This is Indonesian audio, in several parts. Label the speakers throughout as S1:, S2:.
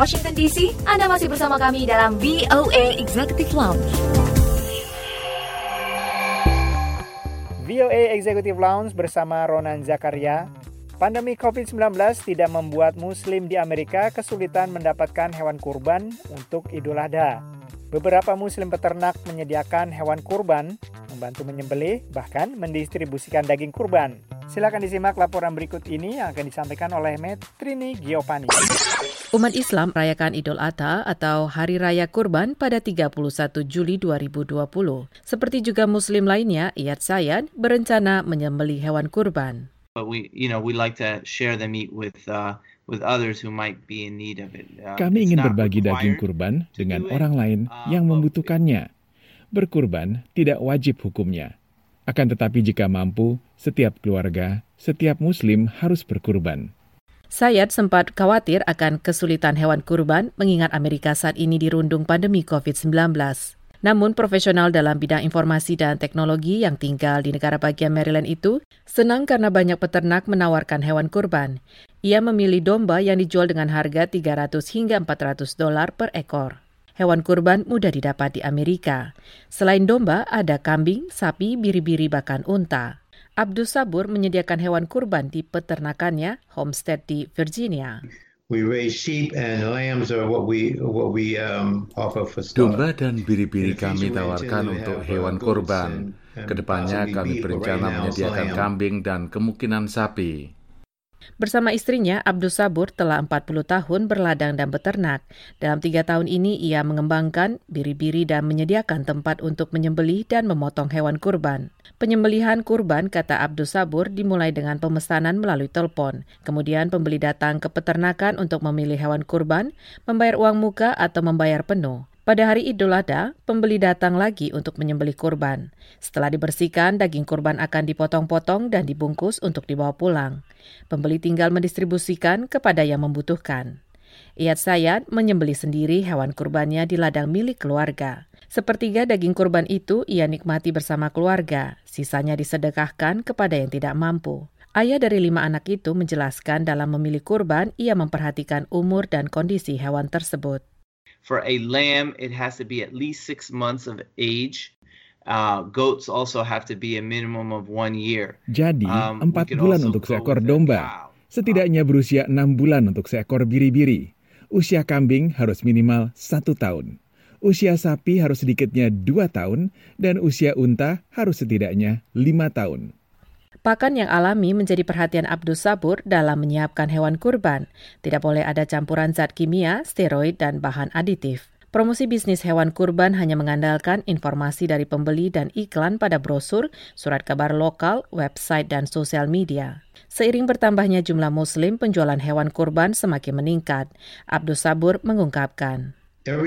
S1: Washington DC, Anda masih bersama kami dalam VOA Executive Lounge.
S2: VOA Executive Lounge bersama Ronan Zakaria. Pandemi COVID-19 tidak membuat Muslim di Amerika kesulitan mendapatkan hewan kurban untuk Idul Adha. Beberapa Muslim peternak menyediakan hewan kurban, membantu menyembelih, bahkan mendistribusikan daging kurban. Silakan disimak laporan berikut ini yang akan disampaikan oleh Metrini Giovanni.
S3: Umat Islam merayakan Idul Adha atau Hari Raya Kurban pada 31 Juli 2020. Seperti juga Muslim lainnya, Iyad Sayan berencana menyembeli hewan kurban.
S4: But we, you know, we like to share the meat with uh, with others who might be in need of it.
S5: Uh, Kami ingin berbagi daging kurban dengan orang lain uh, yang membutuhkannya. Berkurban tidak wajib hukumnya. Akan tetapi jika mampu, setiap keluarga, setiap muslim harus berkurban.
S3: Sayat sempat khawatir akan kesulitan hewan kurban mengingat Amerika saat ini dirundung pandemi COVID-19. Namun profesional dalam bidang informasi dan teknologi yang tinggal di negara bagian Maryland itu senang karena banyak peternak menawarkan hewan kurban. Ia memilih domba yang dijual dengan harga 300 hingga 400 dolar per ekor. Hewan kurban mudah didapat di Amerika. Selain domba, ada kambing, sapi, biri-biri, bahkan unta. Abdus Sabur menyediakan hewan kurban di peternakannya, homestead di Virginia.
S6: We raise sheep and lambs are what we what we um, offer for
S7: Domba dan biri-biri kami tawarkan untuk hewan kurban. Ke depannya kami berencana menyediakan kambing dan kemungkinan sapi.
S3: Bersama istrinya, Abdus Sabur telah 40 tahun berladang dan beternak. Dalam tiga tahun ini, ia mengembangkan biri-biri dan menyediakan tempat untuk menyembelih dan memotong hewan kurban. Penyembelihan kurban, kata Abdus Sabur, dimulai dengan pemesanan melalui telepon. Kemudian pembeli datang ke peternakan untuk memilih hewan kurban, membayar uang muka atau membayar penuh. Pada hari Idul Adha, pembeli datang lagi untuk menyembelih kurban. Setelah dibersihkan, daging kurban akan dipotong-potong dan dibungkus untuk dibawa pulang. Pembeli tinggal mendistribusikan kepada yang membutuhkan. Iyad Sayad menyembelih sendiri hewan kurbannya di ladang milik keluarga. Sepertiga daging kurban itu ia nikmati bersama keluarga, sisanya disedekahkan kepada yang tidak mampu. Ayah dari lima anak itu menjelaskan dalam memilih kurban, ia memperhatikan umur dan kondisi hewan tersebut.
S4: For a lamb, it has to be at least six months of age. Uh, goats also have to be a minimum of one year.
S5: Jadi, um, empat bulan untuk seekor domba. Setidaknya berusia enam bulan untuk seekor biri-biri. Usia kambing harus minimal satu tahun. Usia sapi harus sedikitnya dua tahun, dan usia unta harus setidaknya lima tahun.
S3: Pakan yang alami menjadi perhatian Abdus Sabur dalam menyiapkan hewan kurban. Tidak boleh ada campuran zat kimia, steroid, dan bahan aditif. Promosi bisnis hewan kurban hanya mengandalkan informasi dari pembeli dan iklan pada brosur, surat kabar lokal, website, dan sosial media. Seiring bertambahnya jumlah muslim, penjualan hewan kurban semakin meningkat. Abdus Sabur mengungkapkan.
S7: Setiap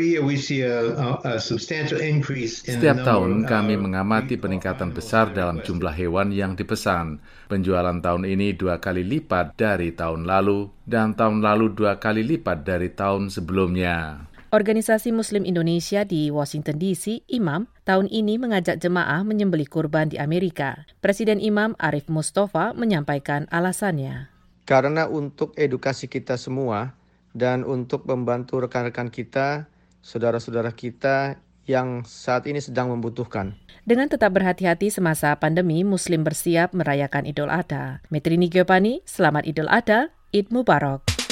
S7: tahun kami mengamati peningkatan besar dalam jumlah hewan yang dipesan. Penjualan tahun ini dua kali lipat dari tahun lalu, dan tahun lalu dua kali lipat dari tahun sebelumnya.
S3: Organisasi Muslim Indonesia di Washington DC, Imam, tahun ini mengajak jemaah menyembelih kurban di Amerika. Presiden Imam Arif Mustafa menyampaikan alasannya.
S8: Karena untuk edukasi kita semua, dan untuk membantu rekan-rekan kita, saudara-saudara kita yang saat ini sedang membutuhkan.
S3: Dengan tetap berhati-hati semasa pandemi, Muslim bersiap merayakan Idul Adha. Metrini Giovanni, selamat Idul Adha, Id Mubarak.